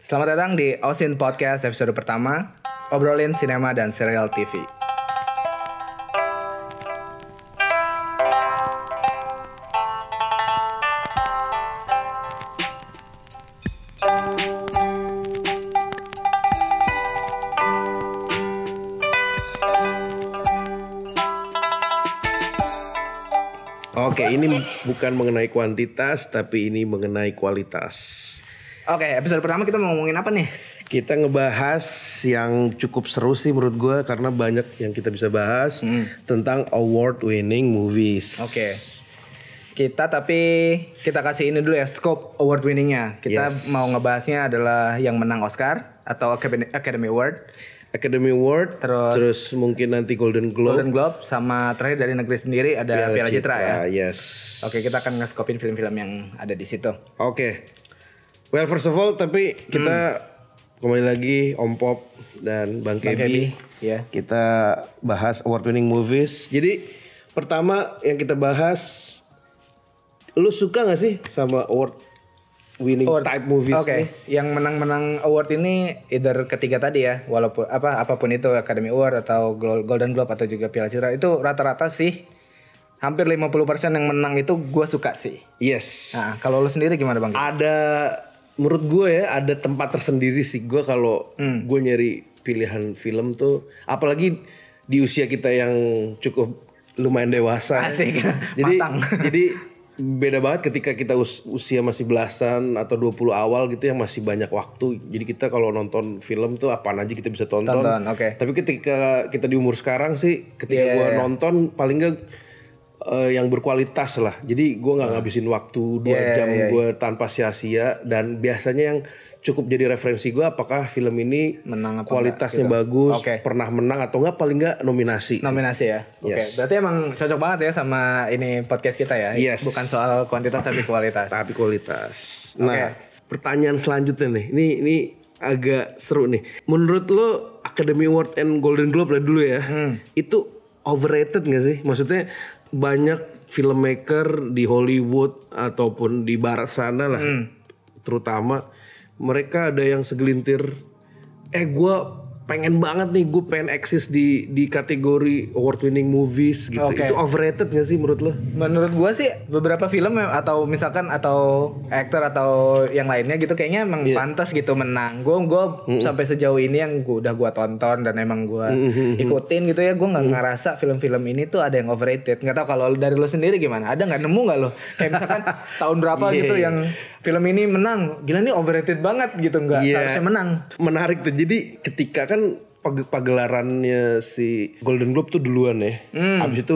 Selamat datang di Osin Podcast episode pertama Obrolin sinema dan serial TV Oke, ini bukan mengenai kuantitas, tapi ini mengenai kualitas. Oke episode pertama kita mau ngomongin apa nih? Kita ngebahas yang cukup seru sih menurut gue karena banyak yang kita bisa bahas tentang award-winning movies. Oke Kita tapi kita kasih ini dulu ya scope award winningnya Kita Yes. mau ngebahasnya adalah yang menang Oscar Atau Academy, Award Academy Award, Terus- terus, mungkin nanti Golden Globe, Golden Globe Sama terakhir dari negeri sendiri ada Piala, Citra, ya Yes. Oke kita akan nge-scopein film-film yang ada di situ Oke. Well, first of all, tapi kita kembali lagi Om Pop dan Bang, Bang Kebi. Ya. Kita bahas award-winning movies. Jadi pertama yang kita bahas, lu suka gak sih sama award winning Award. type movies? Oke, nih? yang menang-menang award ini either ketiga tadi ya, walaupun apa apa pun itu Academy Award atau Golden Globe atau juga Piala Citra itu rata-rata sih hampir 50% yang menang itu gue suka sih. Yes. Nah, kalau lu sendiri gimana Bang? Ada menurut gue ya ada tempat tersendiri sih gue kalau Hmm. gue nyari pilihan film tuh apalagi di usia kita yang cukup lumayan dewasa Asik. jadi Matang. jadi beda banget ketika kita us- usia masih belasan atau 20 awal gitu yang masih banyak waktu jadi kita kalau nonton film tuh apaan aja kita bisa tonton, Tonton, oke. tapi ketika kita di umur sekarang sih ketika Iya, gua iya. nonton paling nggak eh, yang berkualitas lah jadi gua nggak ngabisin waktu dua Iya, jam iya, gue tanpa sia-sia dan biasanya yang cukup jadi referensi gue apakah film ini Menang kualitasnya enggak, bagus Oke. pernah menang atau enggak paling nggak nominasi Nominasi ya. Oke, Yes. berarti emang cocok banget ya sama ini podcast kita ya. Yes. Bukan soal kuantitas tapi kualitas. tapi kualitas nah pertanyaan selanjutnya nih ini ini agak seru nih menurut lo Academy Award and Golden Globe lah dulu ya Hmm. itu overrated gak sih maksudnya banyak filmmaker di Hollywood ataupun di barat sana lah Hmm. terutama mereka ada yang segelintir eh gue pengen banget nih gue pengen eksis di di kategori award winning movies gitu Oke. itu overrated gak sih menurut lo Menurut gua sih beberapa film ya, atau misalkan atau aktor atau yang lainnya gitu kayaknya emang Iya. pantas gitu menang. Gua gua sampai sejauh ini yang gua udah gua tonton dan emang gua ikutin gitu ya, gua nggak ngerasa film-film ini tuh ada yang overrated. Nggak tahu kalau dari lo sendiri gimana? Ada nggak nemu nggak lo? Kayak misalkan tahun berapa Iya, gitu iya. yang film ini menang. Gila nih overrated banget gitu nggak Iya. seharusnya menang. Menarik tuh. Jadi ketika kan pag- pagelarannya si Golden Globe tuh duluan ya. Itu Habis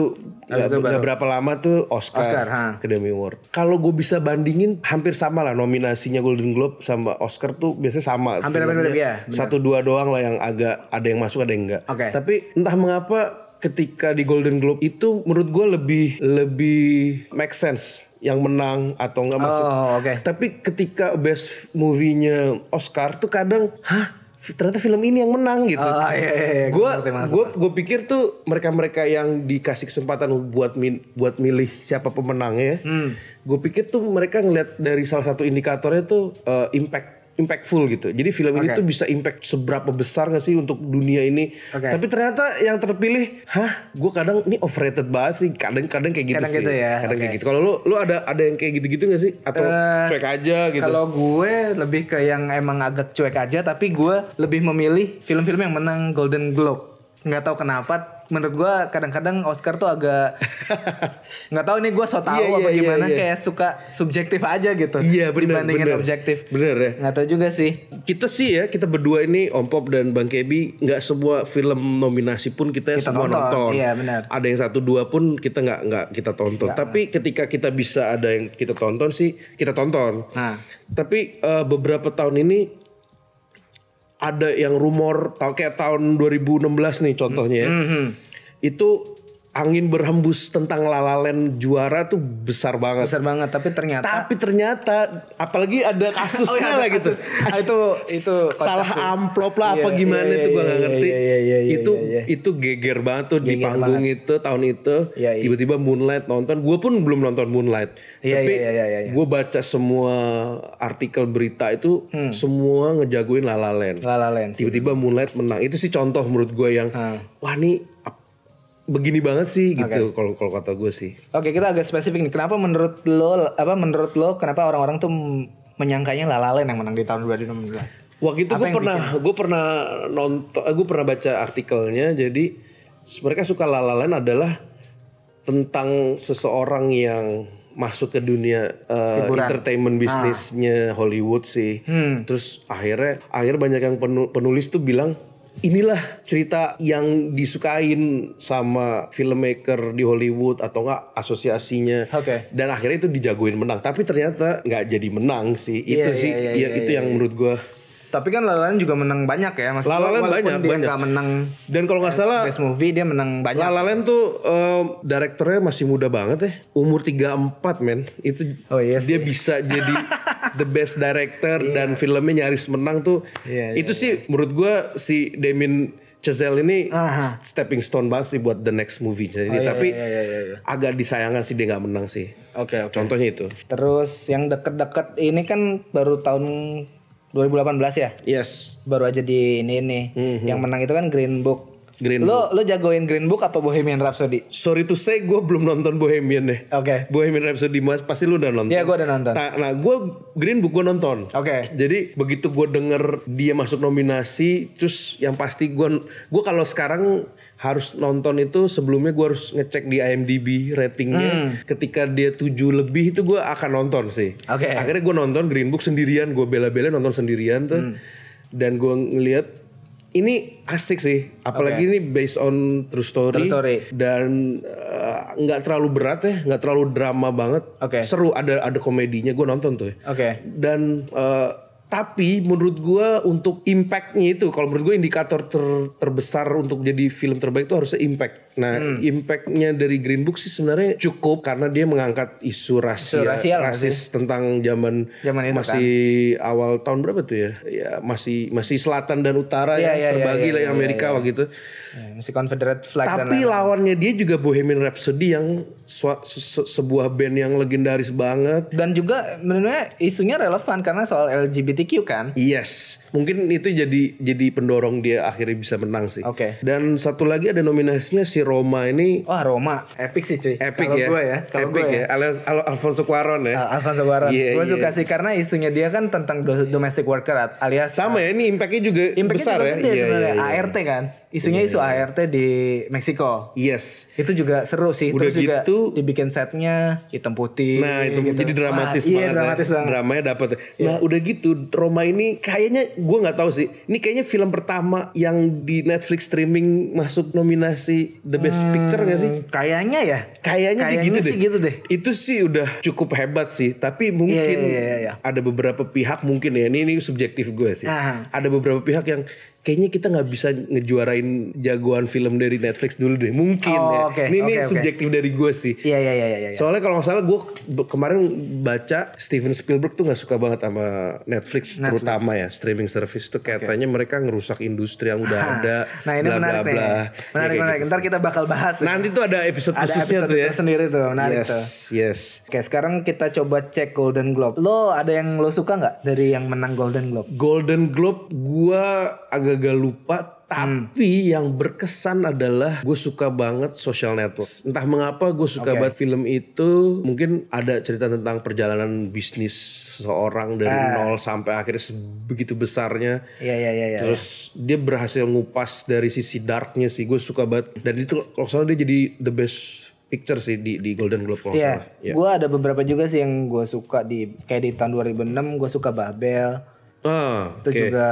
nggak itu nggak berapa lama tuh Oscar, Oscar, ha. Academy Award. Kalau gue bisa bandingin hampir sama lah nominasinya Golden Globe sama Oscar tuh biasanya sama. Hampir-hampir Filmnya mirip, ya. Satu dua doang lah yang agak ada yang masuk ada yang enggak. Oke. Tapi entah mengapa ketika di Golden Globe itu menurut gue lebih lebih make sense yang menang atau enggak masuk. Oh, oke. Tapi ketika best movie-nya Oscar tuh kadang, hah? Ternyata film ini yang menang gitu. Oh, iya, iya, iya. Gue gue gue pikir tuh mereka-mereka yang dikasih kesempatan buat min, buat milih siapa pemenangnya. Hmm. Gue pikir tuh mereka ngeliat dari salah satu indikatornya tuh eh, impact impactful gitu. Jadi film ini Oke. tuh bisa impact seberapa besar gak sih untuk dunia ini. Oke. Tapi ternyata yang terpilih, hah? Gue kadang ini overrated banget sih. Kadang-kadang kayak gitu Kadang sih. gitu ya, Kadang kayak oke. gitu. Kalau lu lu ada ada yang kayak gitu-gitu gak sih? Atau Eh, cuek aja gitu? Kalau gue lebih ke yang emang agak cuek aja, tapi gue lebih memilih film-film yang menang Golden Globe. Nggak tahu kenapa, menurut gue kadang-kadang Oscar tuh agak nggak tahu nih gue so tahu Iya, apa iya, gimana, iya. kayak suka subjektif aja gitu. Iya, bener, dibandingin bener. objektif. Bener ya. Nggak tahu juga sih. kita sih ya kita berdua ini Om Pop dan Bang Kebi nggak semua film nominasi pun kita, Kita semua tonton, nonton. iya, benar. Ada yang satu dua pun kita nggak nggak kita tonton. Tapi ketika kita bisa ada yang kita tonton sih kita tonton. Nah. Tapi eh, beberapa tahun ini ada yang rumor kayak tahun 2016 nih contohnya ya. Mhm. Itu angin berhembus tentang La La Land juara tuh besar banget. Besar banget tapi ternyata Tapi ternyata apalagi ada kasusnya ada lah gitu. Ah, itu itu Salah sih. amplop lah apa Iya, gimana iya, itu gua iya, nggak ngerti. iya, iya, iya, itu iya, iya. itu geger banget tuh di Geger panggung itu tahun itu. Iya, iya. Tiba-tiba Moonlight nonton. Gue pun belum nonton Moonlight. Iya, Tapi iya, iya, iya, iya. gue baca semua artikel berita itu Hmm. semua ngejagoin La La Land. La La Land. Tiba-tiba Moonlight menang. Itu sih contoh menurut gue yang Ah. wah nih begini banget sih gitu kalau kalau kata gue sih. Oke, kita agak spesifik nih. Kenapa menurut lo apa menurut lo kenapa orang-orang tuh menyangkanya La La Land yang menang di tahun 2016? Waktu itu gue pernah gue pernah nonton gue pernah baca artikelnya jadi mereka suka La La Land adalah tentang seseorang yang masuk ke dunia uh, entertainment bisnisnya Hollywood sih. Terus akhirnya akhirnya banyak yang penu- penulis tuh bilang inilah cerita yang disukain sama filmmaker di Hollywood atau enggak asosiasinya. Oke. dan akhirnya itu dijagoin menang. Tapi ternyata nggak jadi menang sih. Itu Iya, sih iya, iya, ya, iya, itu iya, yang menurut gua Tapi kan La La Land juga menang banyak ya, Mas. La La Land Walaupun banyak, dia banyak. nggak menang dan kalau nggak salah best movie dia menang banyak. La La Land tuh eh, direkturnya masih muda banget ya umur 34 men itu Oh, iya dia bisa jadi the best director dan filmnya nyaris menang tuh Iya, itu sih menurut gua si Damien Chazelle ini Aha. stepping stone banget sih buat the next movie jadi iya, tapi iya, iya, iya, iya. agak disayangkan sih dia nggak menang sih Oke, oke. contohnya itu Terus yang deket-deket ini kan baru tahun 2018 ya? yes Baru aja di ini nih. Yang menang itu kan Green Book. Green lo lo jagoin Green Book apa Bohemian Rhapsody? sorry to say gue belum nonton Bohemian deh Oke. Bohemian Rhapsody mas pasti lu udah nonton Iya, gua udah nonton. nah, nah gue Green Book gue nonton Oke. Jadi begitu gue denger dia masuk nominasi, terus yang pasti gue gue kalau sekarang harus nonton itu sebelumnya gue harus ngecek di IMDb ratingnya. Ketika dia 7 lebih itu gue akan nonton sih. Oke. Akhirnya gue nonton Green Book sendirian, gue bela-bela nonton sendirian tuh, dan gue ngeliat ini asik sih, apalagi ini based on true story, True story. dan eh, nggak terlalu berat ya, nggak terlalu drama banget, Oke. seru ada ada komedinya gue nonton tuh. ya Oke. dan eh, tapi menurut gua untuk impactnya itu kalau menurut gue indikator ter- terbesar untuk jadi film terbaik itu harusnya impact nah Hmm. impactnya dari Green Book sih sebenarnya cukup karena dia mengangkat isu rasia, Isu rasial rasis tentang zaman Zaman itu kan. masih awal tahun berapa tuh ya? Ya masih masih selatan dan utara Iya, ya iya, iya, terbagi iya, lah iya, Amerika waktu itu. Ya, masih Confederate flag dan tapi lawannya dia juga Bohemian Rhapsody yang se- se- sebuah band yang legendaris banget. Dan juga menurutnya isunya relevan karena soal LGBTQ kan. Yes, mungkin itu jadi jadi pendorong dia akhirnya bisa menang sih. Oke. Dan satu lagi ada nominasinya si Roma ini Wah Roma, epic sih cuy. epic Kalau ya. gue ya, kalau epic gue ya. Al- Al- Alfonso Cuarón ya. Ah, Alfonso Cuarón. Iya, gue iya. suka sih karena isunya dia kan tentang do- domestic worker alias Sama ya, ini impactnya juga Impactnya besar juga ya. Iya, sebenarnya. iya, iya. ART kan. Isunya isu ART di Meksiko. Yes. Itu juga seru sih. Udah Terus juga gitu- dibikin setnya hitam putih. Nah itu gitu. jadi dramatis Wah, banget. Iya dramatis ya. banget. Dramanya dapet. Nah udah gitu Roma ini kayaknya gue nggak tahu sih. Ini kayaknya film pertama yang di Netflix streaming masuk nominasi The Best Picture gak sih? Hmm, Kayaknya ya. Kayaknya, Kayaknya gitu sih deh. gitu deh. Itu sih udah cukup hebat sih. Tapi mungkin Iya, iya, iya, iya. ada beberapa pihak mungkin ya. Ini, ini subjektif gue sih. Ah. Ada beberapa pihak yang kayaknya kita nggak bisa ngejuarain jagoan film dari Netflix dulu deh. Mungkin Oh, ya. oke, ini ini oke, oke. subjektif dari gue sih. Iya iya iya iya. iya. Soalnya kalau nggak salah gue kemarin baca Steven Spielberg tuh nggak suka banget sama Netflix, terutama ya streaming service tuh katanya mereka ngerusak industri yang udah ada. Nah ini bla, menarik bla, nih. Menarik Ya, menarik. gitu Ntar kita bakal bahas. Nanti tuh ada episode ada khususnya episode tuh ya. sendiri tuh. Menarik yes, tuh. yes. Oke sekarang kita coba cek Golden Globe. Lo ada yang lo suka nggak dari yang menang Golden Globe? Golden Globe gua agak-agak lupa tapi yang berkesan adalah gue suka banget Social Network. Entah mengapa gue suka Oke. banget film itu. Mungkin ada cerita tentang perjalanan bisnis seseorang dari nol sampai akhirnya begitu besarnya. Iya iya iya. iya. Terus dia berhasil ngupas dari sisi darknya sih. Gue suka banget. Dan itu kalau salah dia jadi the best picture sih di di Golden Globe kalau nggak Iya, salah. Iya. gue ada beberapa juga sih yang gue suka di kayak di tahun 2006 gue suka Babel. Ah, Itu oke. juga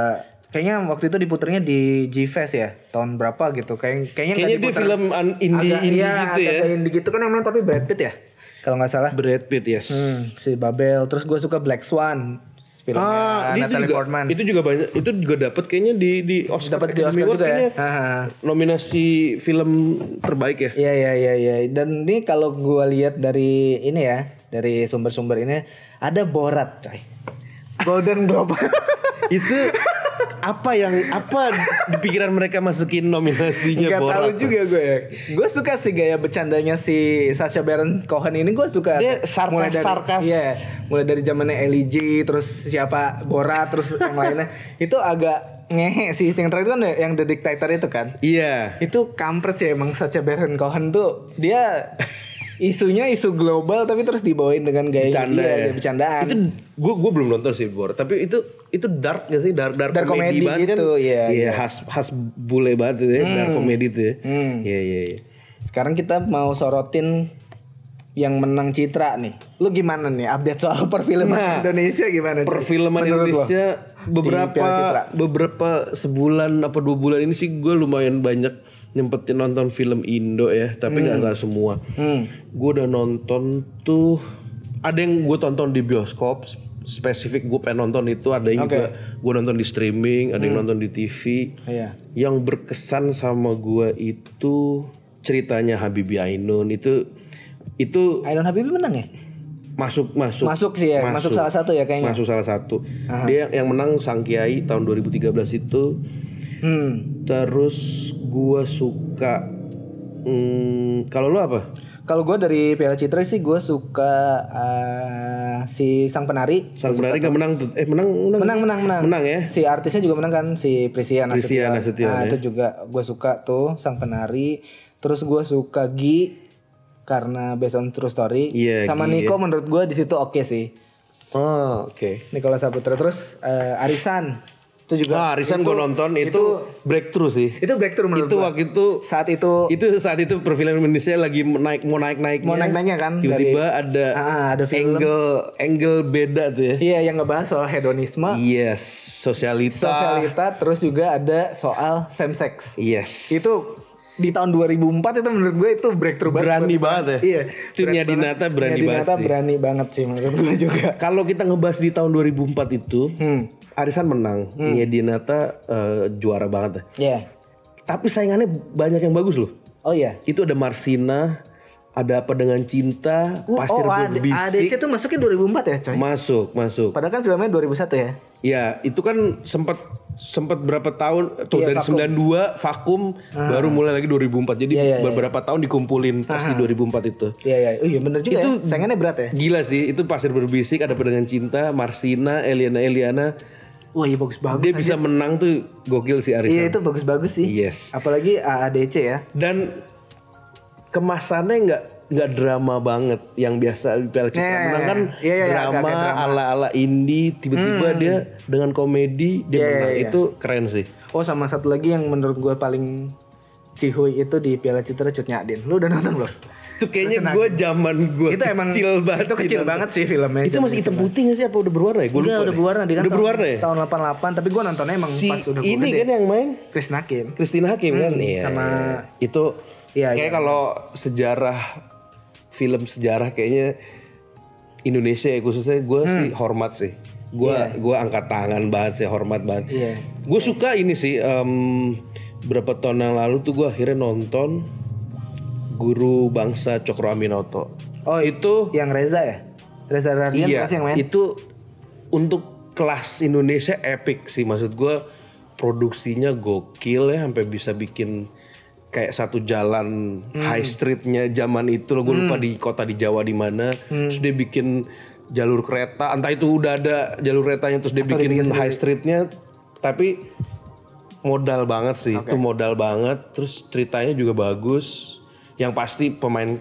kayaknya waktu itu diputernya di G-Fest ya tahun berapa gitu. Kayak kayaknya Kayaknya diputer- film indie agak, indie iya, gitu ya. agak indie gitu kan yang main tapi Brad Pitt ya kalau nggak salah. Brad Pitt yes. Hmm, si Babel. Terus gue suka Black Swan filmnya Ah, itu Natalie juga, Portman. itu juga banyak itu juga dapat kayaknya di di Oscar Dapat di Oscar juga ya. kayaknya Ah. nominasi film terbaik ya. Iya iya iya iya. Dan ini kalau gua lihat dari ini ya, dari sumber-sumber ini ada Borat, coy. Golden Globe. itu apa yang apa di pikiran mereka masukin nominasinya Gak tahu juga gue ya. Gue suka sih gaya bercandanya si Sacha Baron Cohen ini gue suka. Dia sarkas- mulai dari, sarkas. Iya, mulai dari zamannya Ellie G, terus siapa Borat, terus yang lainnya. Itu agak ngehe sih. Yang terakhir kan yang The Dictator itu kan. Iya. Itu kampret sih emang Sacha Baron Cohen tuh dia isunya isu global tapi terus dibawain dengan gaya Bercanda dia, ya. bercandaan. Itu gue gue belum nonton sih Borat, tapi itu itu dark gak sih? Dark dark, Dark komedi, comedy banget gitu, kan? iya, iya. khas khas bule banget itu ya, dark komedi itu ya. Hmm. Iya iya iya. Sekarang kita mau sorotin yang menang Citra nih. Lu gimana nih update soal perfilman Nah, Indonesia gimana? Perfilman Menurut? Indonesia beberapa beberapa sebulan apa dua bulan ini sih gue lumayan banyak nyempetin nonton film Indo ya, tapi nggak nggak semua. Gue udah nonton tuh ada yang gue tonton di bioskop spesifik gue pengen nonton itu ada yang Oke. juga gue nonton di streaming ada yang nonton di TV Iya. yang berkesan sama gue itu ceritanya Habibie Ainun itu itu Ainun Habibie menang ya? masuk masuk Masuk sih ya, masuk salah satu ya kayaknya. masuk salah satu dia yang menang Sang Kiai tahun 2013 itu Hmm. terus gua suka hmm, kalau lu apa Kalau gue dari Piala Citra sih gue suka eh, si sang penari. Sang Penari gak menang eh menang menang Menang menang menang. menang ya Si artisnya juga menang kan si Prisia Nasution. Nasution, Nah, ya. itu juga gue suka tuh sang penari. Terus gue suka Gi karena based on true story. Iya, Sama Gi, Niko menurut gue di situ oke sih. oh oke Nicholas Saputra terus eh, Arisan itu juga. Wah, Arisan gue nonton itu, breakthrough sih. Itu breakthrough menurut Itu gua. waktu itu saat itu itu saat itu perfilman Indonesia lagi naik mau naik naiknya Mau naik-naiknya kan, tiba-tiba dari- ada Ah, ada film. angle angle beda tuh ya Iya yang ngebahas soal hedonisme, yes sosialita sosialita, terus juga ada soal same sex. yes Itu di tahun 2004 itu menurut gue itu breakthrough banget. Berani banget ya? Iya. Banget. Dinata berani banget Dinata sih. berani banget sih menurut gue juga. Kalau kita ngebahas di tahun 2004 itu, Hmm. Arisan menang, Nia Dinata eh, juara banget. Iya. Tapi saingannya banyak yang bagus loh. Oh iya. Itu ada Marsina, ada apa dengan cinta, Pasir oh, Berbisik, ADC itu masuknya 2004 ya coy? masuk, masuk. Padahal kan filmnya 2001 ya? Ya, itu kan sempat sempat berapa tahun tuh Iya, dari vakum. 92 vakum baru mulai lagi 2004. Jadi Iya, iya, iya. beberapa tahun dikumpulin pas di 2004 itu. Iya iya. Oh iya bener juga Itu- ya. Saingannya berat ya? Gila sih, itu Pasir Berbisik, ada apa dengan cinta, Marsina, Eliana Eliana. Wah iya bagus-bagus. Dia bisa menang tuh gokil sih Arisan. Iya itu bagus-bagus sih. Yes. Apalagi AADC ya. Dan kemasannya nggak nggak drama banget yang biasa di Piala Citra Iya, menang kan iya, iya, drama, agak-agak drama. ala ala indie tiba-tiba dia dengan komedi dia Iya, menang iya, iya. itu keren sih Oh sama satu lagi yang menurut gue paling cihuy itu di Piala Citra Cut Nyadin. Lu udah nonton belum? itu kayaknya gue zaman gue itu emang kecil banget itu sih kecil nonton. banget sih filmnya. itu masih hitam putih nggak sih apa udah berwarna ya gue lupa udah berwarna di kan udah tahun- berwarna ya Tahun 88 tapi gue nontonnya emang si pas udah ini kan yang main Chris Nakim. Christina Hakim kan iya sama- iya. itu Iya, kayak iya. kalau sejarah film sejarah kayaknya Indonesia ya khususnya gue sih hormat sih gue gua angkat tangan banget sih hormat banget Iya. gue suka ini sih em, berapa tahun yang lalu tuh gue akhirnya nonton guru bangsa Cokro Aminoto Oh, itu Yang Reza ya? Reza Radian iya yang main. itu untuk kelas Indonesia epic sih maksud gue produksinya gokil ya sampai bisa bikin kayak satu jalan Hmm. high streetnya zaman itu loh. Gue lupa di kota di Jawa di mana. Hmm. terus dia bikin jalur kereta. Entah itu udah ada jalur keretanya terus dia bikin high streetnya. Tapi modal banget sih itu modal banget. Terus ceritanya juga bagus. Yang pasti pemain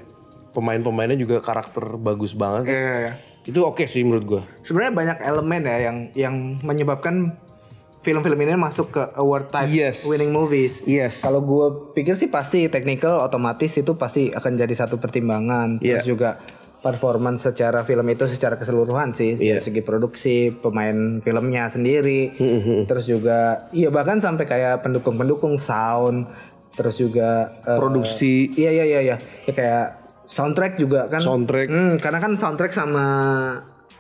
pemain-pemainnya juga karakter bagus banget. Iya, iya, iya. itu oke sih menurut gua. Sebenarnya banyak elemen ya yang yang menyebabkan film-film ini masuk ke award type Yes. winning movies. yes Kalau gue pikir sih pasti technical otomatis itu pasti akan jadi satu pertimbangan. Terus Iya. juga performance secara film itu secara keseluruhan sih Iya. dari segi produksi, pemain filmnya sendiri. Hmm, Terus juga iya bahkan sampai kayak pendukung-pendukung sound, terus juga eh, produksi Iya iya iya iya. Ya kayak soundtrack juga kan. soundtrack Hmm, karena kan soundtrack sama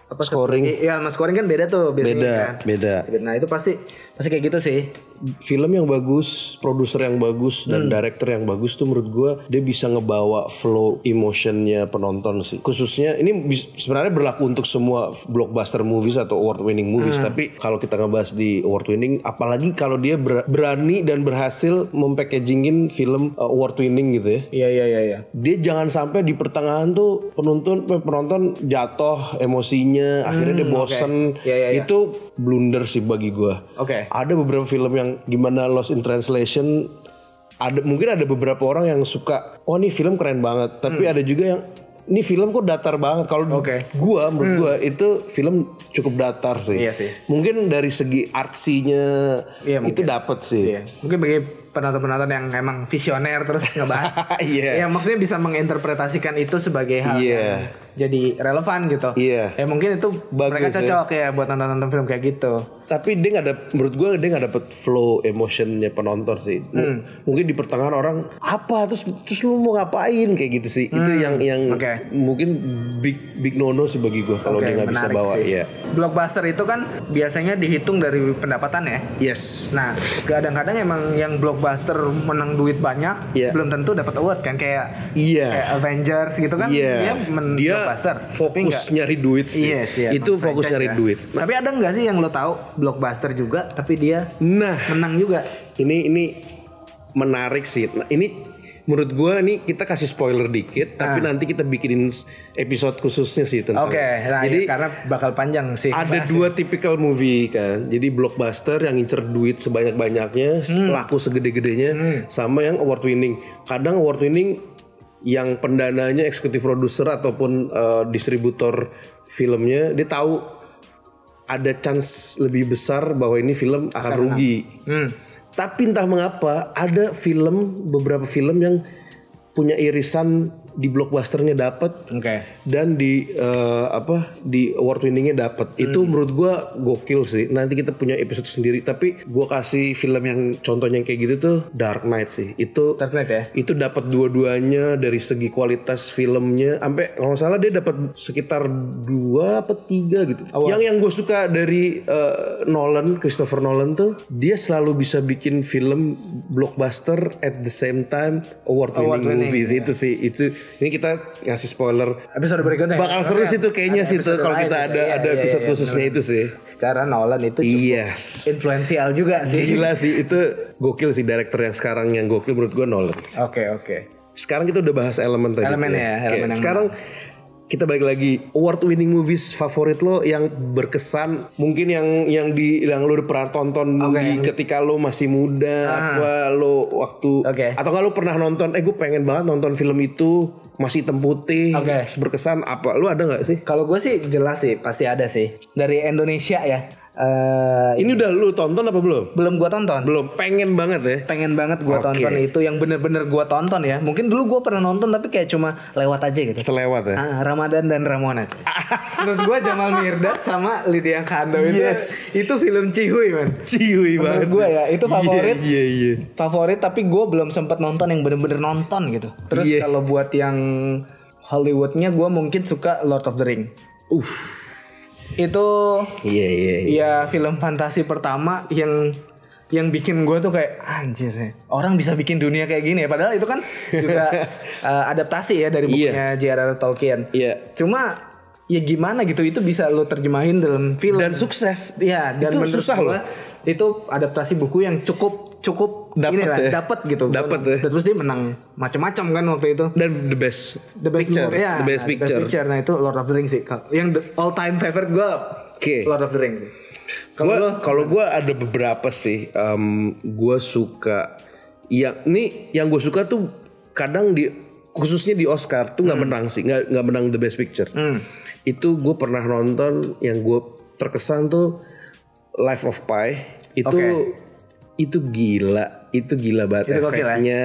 apa Scoring. Iya, sama scoring kan beda tuh biasanya Beda, kan. beda. Nah, itu pasti pasti kayak gitu sih. Film yang bagus, produser yang bagus, dan director yang bagus tuh menurut gua dia bisa ngebawa flow emotionnya penonton sih. Khususnya ini sebenarnya berlaku untuk semua blockbuster movies atau award winning movies. Tapi kalau kita ngebahas di award winning, apalagi kalau dia ber- berani dan berhasil mempackagingin film uh, award winning gitu ya. Iya, iya, iya, iya. dia jangan sampai di pertengahan tuh penonton penonton jatuh emosinya akhirnya dia bosen Iya, iya, iya. itu blunder sih bagi gua Oke. ada beberapa film yang gimana Lost in Translation ada mungkin ada beberapa orang yang suka oh ini film keren banget tapi ada juga yang ini film kok datar banget kalau Hmm. Hmm. gua menurut gua itu film cukup datar sih Iya sih. mungkin dari segi artsinya Iya, itu dapat sih Iya. Mungkin bagi penonton-penonton yang emang visioner terus ngebahas. Iya. Ya maksudnya bisa menginterpretasikan itu sebagai hal Iya. yang jadi relevan gitu. Iya. Ya mungkin itu Bagus mereka cocok ya. buat nonton-nonton film kayak gitu. tapi dia nggak ada menurut gue dia nggak dapet flow emotionnya penonton sih Hmm. mungkin di pertengahan orang apa terus terus lu mau ngapain kayak gitu sih itu yang yang Hmm. Oke. mungkin big big nono sih bagi gue kalau Oke, dia nggak bisa bawa sih. ya Blockbuster itu kan biasanya dihitung dari pendapatan ya. yes Nah, kadang-kadang emang yang blockbuster menang duit banyak, Iya. belum tentu dapat award kan kayak Iya. kayak Avengers gitu kan Iya. dia men Dia blockbuster. Fokus nyari duit sih Yes, iya, itu fokus nyari ya. duit Tapi ada nggak sih yang lo tahu blockbuster juga tapi dia nah menang juga? ini ini menarik sih nah, ini menurut gue nih kita kasih spoiler dikit tapi nanti kita bikinin episode khususnya sih tentang Ah. Oke, nah jadi ya, karena bakal panjang sih. ada dua tipikal movie kan jadi blockbuster yang ngincer duit sebanyak banyaknya Hmm. laku segede-gedenya sama yang award winning kadang award winning yang pendananya eksekutif produser ataupun eh, distributor filmnya dia tahu ada chance lebih besar bahwa ini film akan rugi Hmm. tapi entah mengapa ada film beberapa film yang punya irisan di blockbusternya dapat Oke. dan di eh, apa di award winningnya dapat itu menurut gua gokil sih. Nanti kita punya episode sendiri. Tapi gua kasih film yang contohnya yang kayak gitu tuh Dark Knight sih. Itu Dark Knight ya. itu dapat dua-duanya dari segi kualitas filmnya. Sampai kalau nggak salah dia dapat sekitar dua apa tiga gitu. Yang yang gue suka dari eh, Nolan Christopher Nolan tuh dia selalu bisa bikin film blockbuster at the same time award winning, winning, movies. itu sih. Itu ini kita ngasih spoiler Episode berikutnya. bakal seru sih tuh kayaknya sih tuh kalau kita gitu. ada Iya, ada iya, episode iya, khususnya itu sih Secara Nolan itu cukup yes influensial juga sih. gila sih itu gokil sih director yang sekarang yang gokil menurut gue Nolan Oke oke. sekarang kita udah bahas elemen tadi. Elemen ya, Oke, elemen yang sekarang kita balik lagi. Award winning movies favorit lo yang berkesan mungkin yang yang di yang lo udah pernah tonton Oke, di ketika lo masih muda apa lo waktu Oke. atau kalau lo pernah nonton eh gue pengen banget nonton film itu masih hitam putih terus berkesan. Apa lo ada nggak sih? Kalau gue sih jelas sih pasti ada sih. Dari Indonesia ya. Eh ini udah lo tonton apa belum belum gue tonton. belum pengen banget ya Pengen banget gue Oke. tonton itu yang bener-bener gue tonton ya. Mungkin dulu gue pernah nonton tapi kayak cuma lewat aja gitu. selewat ya Ah, Ramadan dan Ramona sih. Menurut gue Jamal Mirdad sama Lydia Kandou itu Yes. itu film Cihuy man. Menurut banget gue ya itu favorit. iya iya iya Favorit tapi gue belum sempat nonton yang bener-bener nonton gitu. Terus Iya. kalau buat yang Hollywoodnya gue mungkin suka Lord of the Ring. uff Itu iya iya iya. ya film fantasi pertama yang yang bikin gue tuh kayak anjir ya, orang bisa bikin dunia kayak gini ya. Padahal itu kan juga eh, adaptasi ya dari bukunya J.R.R. Tolkien. Iya. Cuma ya gimana gitu itu bisa lo terjemahin dalam film. Dan sukses. Iya dan Itu susah loh. itu adaptasi buku yang cukup cukup Dapet inilah, ya. dapet gitu Dapet ya. Dan terus dia menang macam-macam kan waktu itu dan the best The best picture movie, ya, the best nah, picture Nah itu Lord of the Rings sih. Yang the all time favorite gue Oke. Lord of the Rings. Kalau kalau gue ada beberapa sih Em, gue suka yang ini yang gue suka tuh kadang di khususnya di Oscar tuh nggak menang sih nggak nggak menang the best picture itu gue pernah nonton yang gue terkesan tuh Life of Pi itu Oke. Itu gila itu gila banget Itu ya? efeknya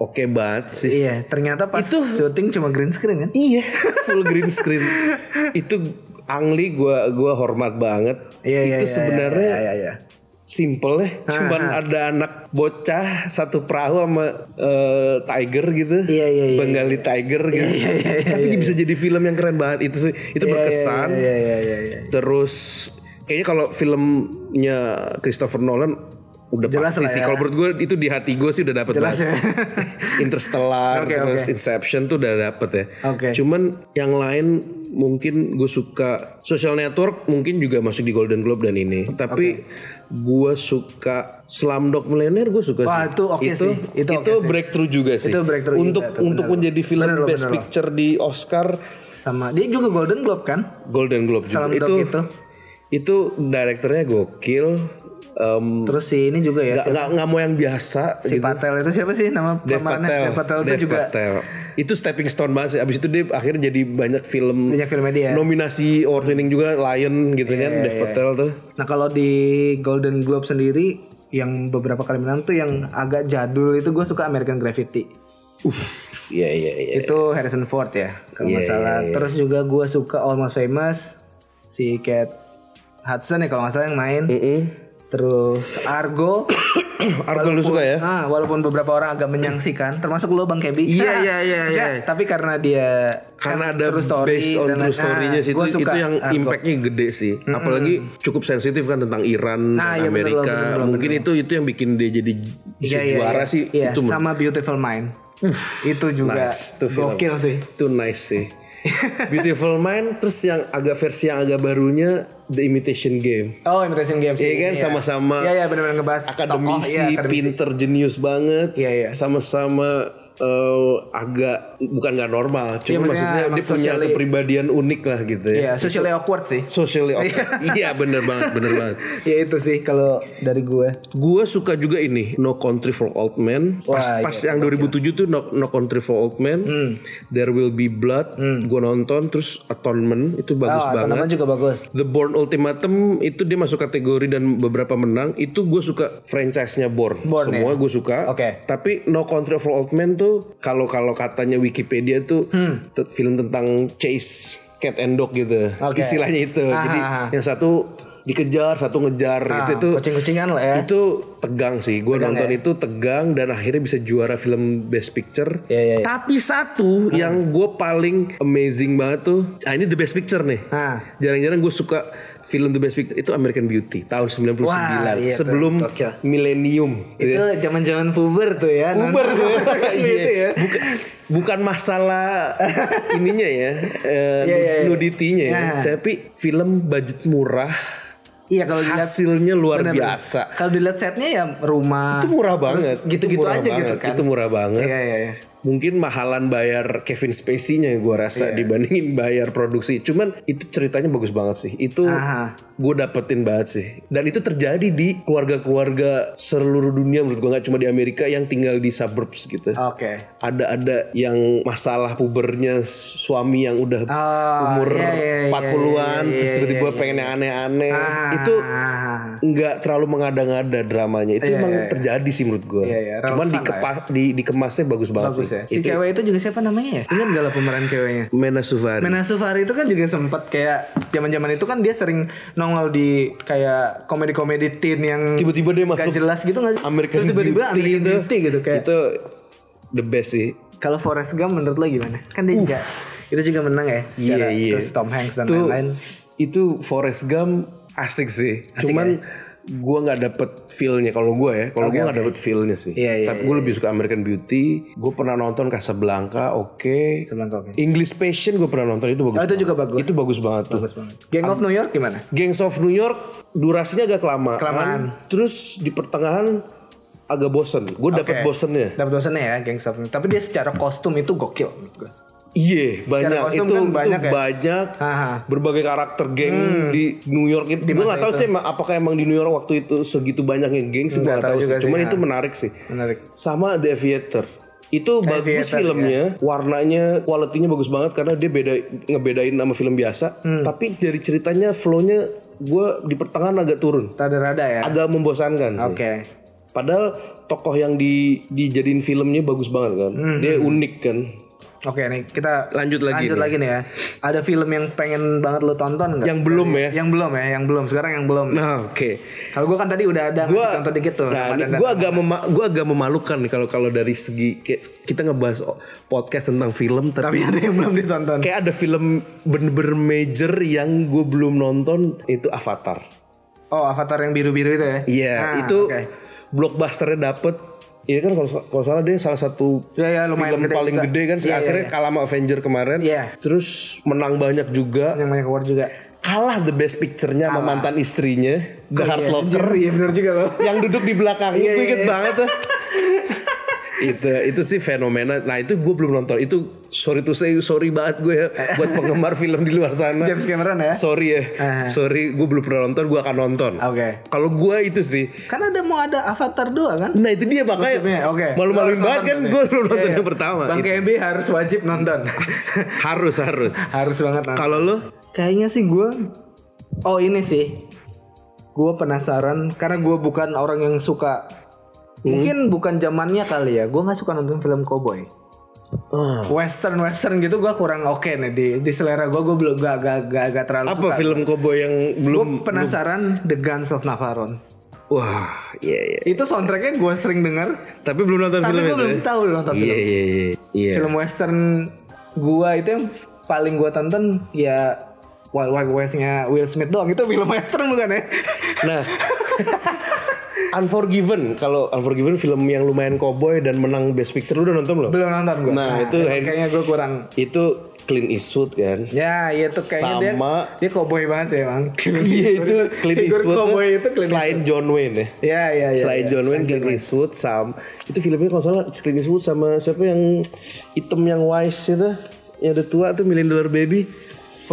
oke banget sih Iya, ternyata pas syuting cuma green screen kan? Iya, full green screen. itu Angli gua gua hormat banget. Iya, iya, itu iya, sebenarnya Iya, iya, iya. simple ya. Cuman ada anak bocah satu perahu sama eh, tiger gitu. Iya, iya, iya, Bengali tiger gitu. iya, iya, iya, Tapi bisa jadi film yang keren banget. Itu sih itu berkesan. Iya iya iya iya. Terus kayaknya kalau filmnya Christopher Nolan udah Jelas pasti sih. ya. Kalau menurut gue itu di hati gue sih udah dapet Jelas banget. ya. Interstellar Oke, terus oke. Inception tuh udah dapet ya. Oke. Cuman yang lain mungkin gue suka Social Network mungkin juga masuk di Golden Globe dan ini. Tapi gue suka Slumdog Millionaire gue suka Wah, sih. itu oke sih. Itu oke sih. breakthrough juga sih. Itu breakthrough untuk juga, untuk bener. menjadi film Bener Best bener loh. Picture di Oscar Sama dia juga Golden Globe kan? Golden Globe juga. Slumdog Itu itu. itu direkturnya gokil. Em, Terus si ini juga ya. nggak nggak mau yang biasa Si Patel itu siapa sih nama Dev? Patel, Dev Patel itu Dev juga Patel. Itu stepping stone banget sih. Abis itu dia akhirnya jadi banyak film banyak film dia. nominasi award winning juga Lion gitu kan Dev iya. Patel tuh. Nah kalau di Golden Globe sendiri yang beberapa kali menang tuh yang agak jadul itu gue suka American Graffiti. Iya iya iya. Itu Harrison Ford ya kalau nggak salah. Terus juga gue suka Almost Famous si Kate Hudson ya kalau nggak salah yang main. Mm-mm. Terus Argo. Argo lu suka ya? Ah, walaupun beberapa orang agak menyangsikan, termasuk lo Bang Kebi. Iya, iya, iya, iya. Tapi karena dia Karena kan ada true story based on true story-nya ah, sih itu, gua suka itu yang Argo. impactnya gede sih. Apalagi cukup sensitif kan tentang Iran Nah, dan iya, Amerika. bener loh, Mungkin itu itu yang bikin dia jadi Iya, iya, juara iya. sih. Iya, itu sama Beautiful Mind. itu juga nice. Gokil sih. Itu nice sih. Beautiful Mind terus yang agak versi yang agak barunya The Imitation Game. Oh, Imitation Games. Iya kan sama-sama Iya, iya benar-benar ngebahas akademisi, tokoh, iya, akademisi. pinter, jenius banget. Iya, iya. Sama-sama eh, agak bukan nggak normal, cuma Iya, maksudnya maksudnya dia punya socially- kepribadian unik lah gitu ya. Iya, socially awkward sih. Socially awkward. iya bener banget, bener banget. ya itu sih kalau dari gue. Gue suka juga ini No Country for Old Men. Pas, Wah, pas yang 2007 tuh no, No Country for Old Men. Hmm. There Will Be Blood. Gue nonton terus Atonement itu bagus Oh, banget. teman juga bagus. The Bourne Ultimatum itu dia masuk kategori dan beberapa menang. Itu gue suka franchise-nya Bourne. Bourne, Semua gue suka. Oke. Tapi No Country for Old Men tuh kalau kalau katanya Wikipedia tuh Hmm. film tentang chase cat and dog gitu. Oke. Istilahnya itu. Ah, Jadi ah, ah. yang satu dikejar, satu ngejar gitu itu. Kucing-kucingan lah ya. Itu tegang sih. Gue nonton itu tegang dan akhirnya bisa juara film Best Picture. Iya, iya, iya. Tapi satu yang gue paling amazing banget tuh, ah ini The Best Picture nih. Ah. Jarang-jarang gue suka film The Best Picture itu American Beauty tahun 99 Wah, iya sebelum milenium. Itu zaman-zaman puber tuh ya. Uber nonton. tuh. Gitu Iya. ya. Bukan, bukan masalah ininya ya, eh, Iya, iya, iya. nuditinya ya. Nah. Tapi film budget murah, Iya kalau dilihat hasilnya luar bener-bener. biasa. Kalau dilihat setnya ya rumah. Itu murah banget. Gitu-gitu aja gitu banget. kan. Itu murah banget. Iya iya iya. Mungkin mahalan bayar Kevin Spacey-nya gue rasa Iya. dibandingin bayar produksi. Cuman itu ceritanya bagus banget sih. Itu gue dapetin banget sih. Dan itu terjadi di keluarga-keluarga seluruh dunia menurut gue nggak cuma di Amerika yang tinggal di suburbs gitu. Oke. Ada-ada yang masalah pubernya suami yang udah Oh, umur iya, iya, iya, 40-an iya, terus iya, tiba-tiba iya, pengen yang aneh-aneh. Ah. Itu nggak terlalu mengada-ngada dramanya. Itu Iya, emang iya, iya. terjadi sih menurut gue. Iya, iya, Cuman relevan dikepa, di, dikemasnya bagus banget Bagus sih. ya. Si cewek itu juga siapa namanya ya? Ingat gak lah pemeran ceweknya? Mena Suvari. Mena Sufari itu kan juga sempat kayak zaman-zaman itu kan dia sering nongol di kayak komedi-komedi teen yang Tiba-tiba dia gak masuk jelas gitu nggak sih? American Terus tiba-tiba American itu. Beauty gitu kayak. Itu the best sih. Kalau Forrest Gump menurut lo gimana? Kan dia juga itu juga menang ya. Iya secara- iya. Terus Tom Hanks dan itu, lain-lain. Itu Forrest Gump asik sih. Cuman gue nggak dapet feelnya kalau gue ya. Kalau gue nggak dapet feelnya sih. Iya, iya, Tapi gue lebih suka American Beauty. Gue pernah nonton Casablanca, oke. Sebelum oke. English Passion gue pernah nonton itu bagus. Oh itu banget. juga bagus. Itu bagus banget tuh. Bagus banget. Gang of New York gimana? Gangs of New York durasinya agak kelamaan. Kelamaan. Terus di pertengahan agak bosen. Gue dapet Oke. bosennya. Dapat dosennya ya Gang of New York. Tapi dia secara kostum itu gokil menurut gue. Iya banyak kostum itu, kan itu banyak ya? banyak berbagai karakter geng di New York itu. Gue masa nggak tahu sih apakah emang di New York waktu itu segitu banyaknya geng sih gue Nggak tahu sih. Cuman ya. itu menarik sih. Menarik. Sama The Aviator. Itu bagus Aviator, filmnya, warnanya, kualitinya bagus banget karena dia beda ngebedain sama film biasa. Hmm. Tapi dari ceritanya, flow-nya gue di pertengahan agak turun, Rada-rada ya. agak membosankan. Oke. Padahal tokoh yang di dijadiin filmnya bagus banget kan, Hmm, dia unik kan. Oke nih kita Lanjut lagi Lanjut nih. lagi nih ya. Ada film yang pengen banget lo tonton nggak? Yang belum ya? Yang belum ya, yang belum. Sekarang yang belum. Nah, oke. Kalau gue kan tadi udah ada Gua contoh dikit tuh. Nah, gue agak mema- gua agak memalukan nih kalau kalau dari segi kita ngebahas podcast tentang film tapi tapi ada yang belum ditonton. kayak ada film bener-bener major yang gue belum nonton itu Avatar. Oh, Avatar yang biru-biru itu ya? Iya, Nah, itu oke. blockbusternya dapet. Iya kan kalau kalau salah dia salah satu iya, lumayan film gede paling juga. gede kan. Iya, akhirnya iya. kalah sama Avenger kemarin. Iya. Terus menang banyak juga. Yang banyak keluar juga. Kalah the best picture-nya sama mantan istrinya, The Hurt Iya, Locker. Iya bener juga loh. yang duduk di belakang Iya, gue iya, inget iya. banget tuh itu itu sih fenomena nah itu gue belum nonton itu sorry to say sorry banget gue ya buat penggemar film di luar sana James Cameron ya? sorry ya Ah. sorry gue belum pernah nonton gue akan nonton Oke. kalau gue itu sih Kan ada mau ada Avatar 2 kan? nah itu dia makanya oke. malu-maluin banget kan tuh gue belum nonton Iya, yang iya. pertama Bang Itu. KB harus wajib nonton. harus harus harus banget kalau lo Kayaknya sih gue Oh ini sih Gue penasaran Karena gue bukan orang yang suka Hmm. Mungkin bukan zamannya kali ya. Gue gak suka nonton film cowboy. Ah. Western Western gitu gue kurang oke nih di, di selera gue Gue belum gak, gak, gak, gak terlalu apa suka. film cowboy yang Gue belum penasaran The Guns of Navarone. Wah iya iya. Itu soundtracknya gue sering denger. Tapi belum nonton Tapi film gue belum ya? tahu nonton iya film. iya iya iya. Film western gue itu yang paling gue tonton ya Wild Wild West-nya Will Smith doang. Itu film western bukan ya? Nah, Unforgiven kalau Unforgiven film yang lumayan cowboy dan menang Best Picture lu udah nonton belum? Belum nonton gue Nah, itu Henry- Kayaknya gue kurang Itu Clint Eastwood kan. Ya, iya tuh kayaknya Sama- dia dia cowboy banget sih emang. Iya itu Clint Eastwood cowboy itu Clint selain John Wayne ya. Iya, iya, iya. Selain iya. John Wayne, Clint Eastwood sama itu filmnya kalau salah Clint Eastwood sama siapa yang hitam yang wise itu yang udah tua tuh Million Dollar Baby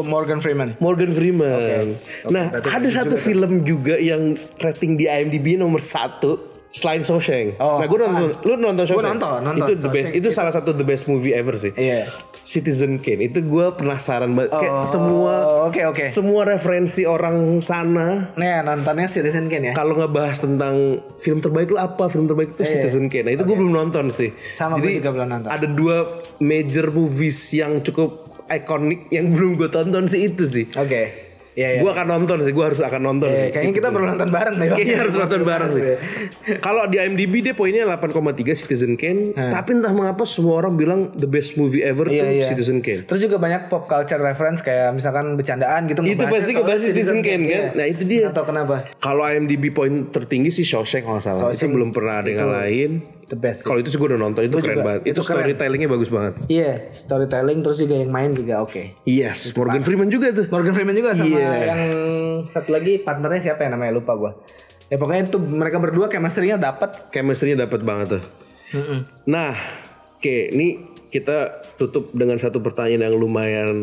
Morgan Freeman. Morgan Freeman. Nah berarti ada satu film juga yang rating di IMDb nomor satu selain Shawshank. Oh, nah gue nonton, lu nonton Shawshank? nonton, nonton. Itu the best, itu salah satu the best movie ever sih. Iya. Citizen Kane itu gue penasaran banget kayak Oh, semua oke, oke. semua referensi orang sana Nih, nontonnya Citizen Kane ya. kalau ngebahas tentang film terbaik lu apa film terbaik itu Citizen Kane nah itu gue belum nonton sih. Sama, jadi gue juga belum nonton. ada dua major movies yang cukup ikonik yang belum gue tonton sih itu sih Oke. Iya, iya. gue akan nonton sih gue harus akan nonton Eh, sih kayaknya kita perlu nonton bareng deh. Kayaknya harus nonton bareng sih. Kalau di IMDb dia poinnya 8,3 Citizen Kane, tapi entah mengapa semua orang bilang the best movie ever Iya, tuh iya. Citizen Kane. Terus juga banyak pop culture reference kayak misalkan bercandaan gitu. Itu pasti ngebahas Citizen Kane kan? iya. Nah, itu dia. Tahu kenapa. Kalau IMDb poin tertinggi sih Shawshank kalau salah. itu Shawshank belum pernah ada yang ngalahin. The best. Kalau itu sih gue udah nonton, itu keren juga. banget. Itu, Itu storytellingnya bagus banget. Iya, storytelling terus juga yang main juga oke. Yes, Morgan Freeman juga tuh. Morgan Freeman juga sama Iya. yang satu lagi partnernya siapa ya namanya lupa gua. Ya pokoknya itu mereka berdua chemistry-nya dapat. Chemistry-nya dapat banget tuh. Nah, oke, ini kita tutup dengan satu pertanyaan yang lumayan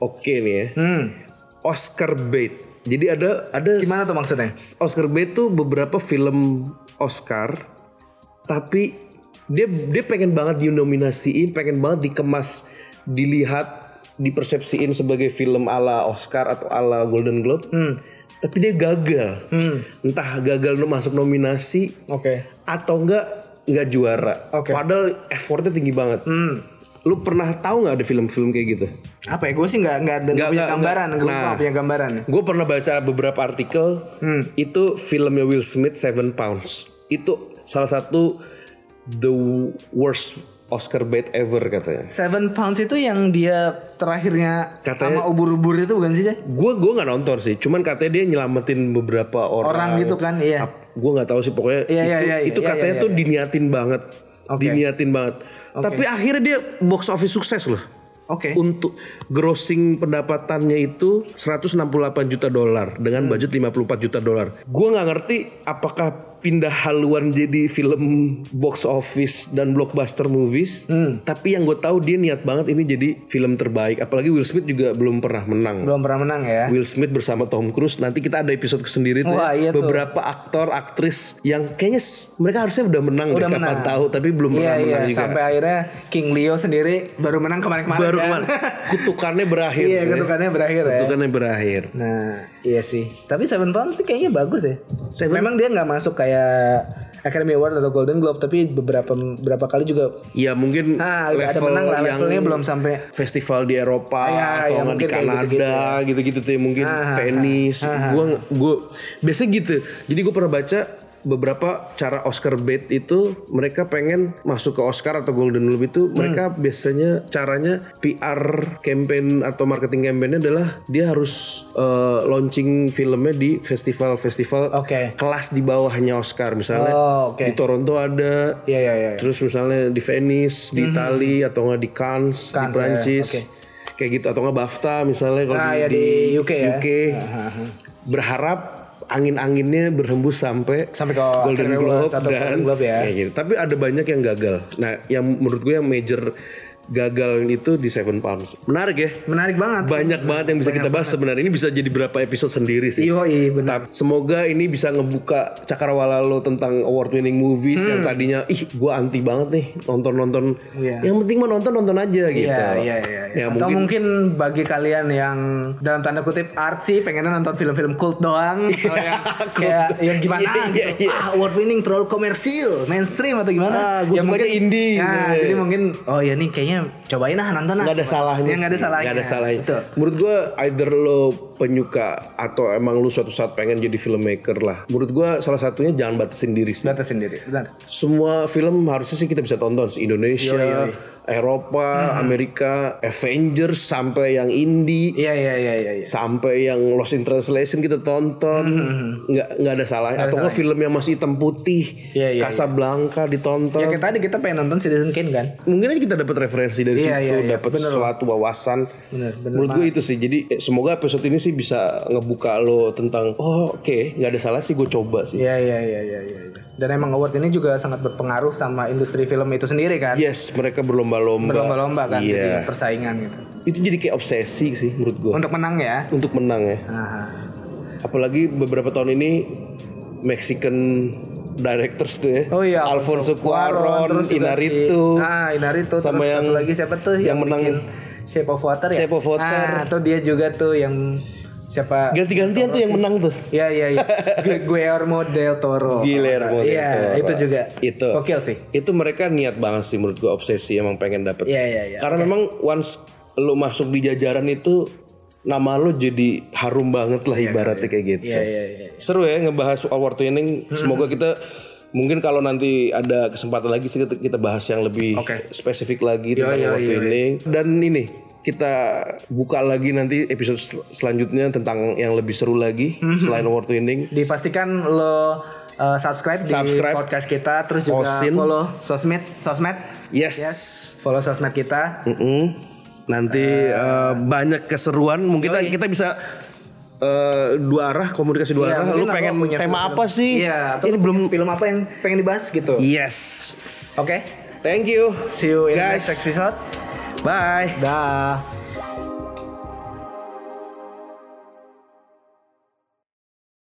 oke nih ya. Hmm. Oscar bait. Jadi ada ada Gimana tuh maksudnya? Oscar bait tuh beberapa film Oscar tapi dia dia pengen banget dinominasiin, pengen banget dikemas, dilihat, dipersepsiin sebagai film ala Oscar atau ala Golden Globe. Tapi dia gagal. Entah gagal masuk nominasi Oke. atau enggak nggak juara. Oke. Padahal effortnya tinggi banget. Lu pernah tahu nggak ada film-film kayak gitu? Apa ya? Gue sih nggak nggak punya nggak, gambaran. Gue Nah. punya gambaran. Gue pernah baca beberapa artikel itu filmnya Will Smith Seven Pounds itu salah satu the worst Oscar bait ever katanya. Seven Pounds itu yang dia terakhirnya Katanya- sama ubur-ubur itu bukan sih? Gue gue nggak nonton sih, cuman katanya dia nyelamatin beberapa orang. Orang gitu kan, iya. Gue nggak tahu sih pokoknya Iya, itu, iya, iya, itu iya, katanya iya, tuh iya. diniatin banget, Oke. diniatin banget. Tapi akhirnya dia box office sukses loh. Oke. Untuk grossing pendapatannya itu 168 juta dolar Hmm. dengan budget 54 juta dolar. Gue nggak ngerti apakah pindah haluan jadi film box office dan blockbuster movies. Hmm. Tapi yang gue tahu dia niat banget ini jadi film terbaik. Apalagi Will Smith juga belum pernah menang. Belum pernah menang ya. Will Smith bersama Tom Cruise nanti kita ada episode sendiri tuh Wah, ya. iya tuh. beberapa aktor aktris yang kayaknya mereka harusnya udah menang Udah deh, kapan menang. tahu tapi belum Iya pernah iya. menang juga Sampai akhirnya King Leo sendiri baru menang kemarin-kemarin. baru kan? kemarin kutukannya berakhir Iya ya. kutukannya berakhir ya. kutukannya berakhir Nah iya sih. Tapi Seven Pounds sih kayaknya bagus ya. Memang dia nggak masuk kayak Academy Award atau Golden Globe tapi beberapa beberapa kali juga ya mungkin nah, ada menang lah yang levelnya belum sampai festival di Eropa Ya, atau ya, nggak di kayak Kanada gitu-gitu tuh mungkin Ah, Venice. gue gue biasa gitu. Jadi gue pernah baca beberapa cara Oscar bait itu mereka pengen masuk ke Oscar atau Golden Globe itu mereka biasanya caranya PR campaign atau marketing campaignnya adalah dia harus eh, launching filmnya di festival-festival Oke. kelas di bawahnya Oscar misalnya Oh, oke. di Toronto ada Iya iya iya. Terus misalnya di Venice, di Itali atau nggak di Cannes, di Cannes, Prancis. ya, Kayak gitu atau nggak BAFTA misalnya kalau Nah, di, ya, di UK ya. Berharap angin-anginnya berhembus sampai Sampai ke Golden Globe atau dan Globe ya. kayak gitu. Tapi ada banyak yang gagal. Nah, yang menurut gue yang major gagal itu di Seven Pounds. Menarik ya. Menarik banget. Banyak banget yang bisa kita bahas sebenarnya. Ini bisa jadi berapa episode sendiri sih. Iyo benar. Tapi Semoga ini bisa ngebuka cakrawala lo tentang award winning movies yang tadinya ih gue anti banget nih nonton-nonton. Hmm. Iya. Yang penting mah nonton-nonton aja gitu. Iya, iya, iya. iya. Ya, Atau mungkin, mungkin bagi kalian yang dalam tanda kutip artsy pengennya nonton film-film cult doang atau yang kayak yang gimana Iya, gitu. iya. Ah, award winning terlalu komersil, mainstream atau gimana? Ah, gua sukanya indie. Nah, Gitu. jadi mungkin oh ya nih kayaknya cobain ah nonton ah. Nggak ada salahnya. Ya, nggak ada salahnya. Nggak ada salahnya. Betul. Menurut gue either lo penyuka atau emang lu suatu saat pengen jadi filmmaker lah. Menurut gue salah satunya jangan batasin diri sih. Data sendiri, benar. Semua film harusnya sih kita bisa tonton. Indonesia, Yoi, yoi. Eropa, Amerika, Avengers sampai yang indie. Iya, iya, iya, iya. iya. sampai yang Lost in Translation kita tonton nggak nggak ada salahnya atau nggak film yang masih hitam putih Iya, iya, Casablanca ditonton Ya kayak tadi kita pengen nonton Citizen Kane kan? mungkin aja kita dapat referensi dari Iya, situ iya, iya. dapat sesuatu wawasan Bener, bener menurut gue itu sih jadi eh, semoga episode ini sih bisa ngebuka lo tentang oh oke nggak ada salah sih gue coba sih Iya, iya, iya, iya, iya. iya. Dan emang award ini juga sangat berpengaruh sama industri film itu sendiri kan? yes mereka berlomba-lomba Berlomba-lomba kan, iya jadi persaingan gitu. itu jadi kayak obsesi sih menurut gue Untuk menang ya. untuk menang ya Nah, apalagi beberapa tahun ini Mexican directors tuh ya. Oh iya, Alfonso Cuarón, si- ah, Inarritu Sama terus yang- lagi siapa tuh yang menang- bikin Shape of Water ya? Shape of Water. Ah, atau dia juga tuh yang siapa? Ganti-gantian tuh yang menang tuh. Iya iya iya. Gu- Guillermo del Toro. Guillermo del Iya, Toro. itu juga. Itu. Oke sih. Itu mereka niat banget sih menurut gua obsesi emang pengen dapet. Iya iya iya. Karena memang once lo masuk di jajaran itu nama lo jadi harum banget lah ibaratnya kayak gitu. Iya iya iya. Seru ya ngebahas award winning. Semoga kita mungkin kalau nanti ada kesempatan lagi sih kita, bahas yang lebih Oke. spesifik lagi tentang iya, award iya, winning. Dan ini kita buka lagi nanti episode sel- selanjutnya tentang yang lebih seru lagi selain award winning. Dipastikan lo uh, subscribe, Subscribe. di podcast kita terus juga Osin. follow sosmed sosmed Yes. follow sosmed kita Mm-mm. Nanti eh, banyak keseruan. Mungkin kita bisa eh, dua arah komunikasi dua Iya, arah. Lu pengen punya tema film-film. apa sih? Iya, atau Ini belum. film apa yang pengen dibahas gitu. Yes. Oke. Thank you. See you in Guys. next episode. Bye. Dah.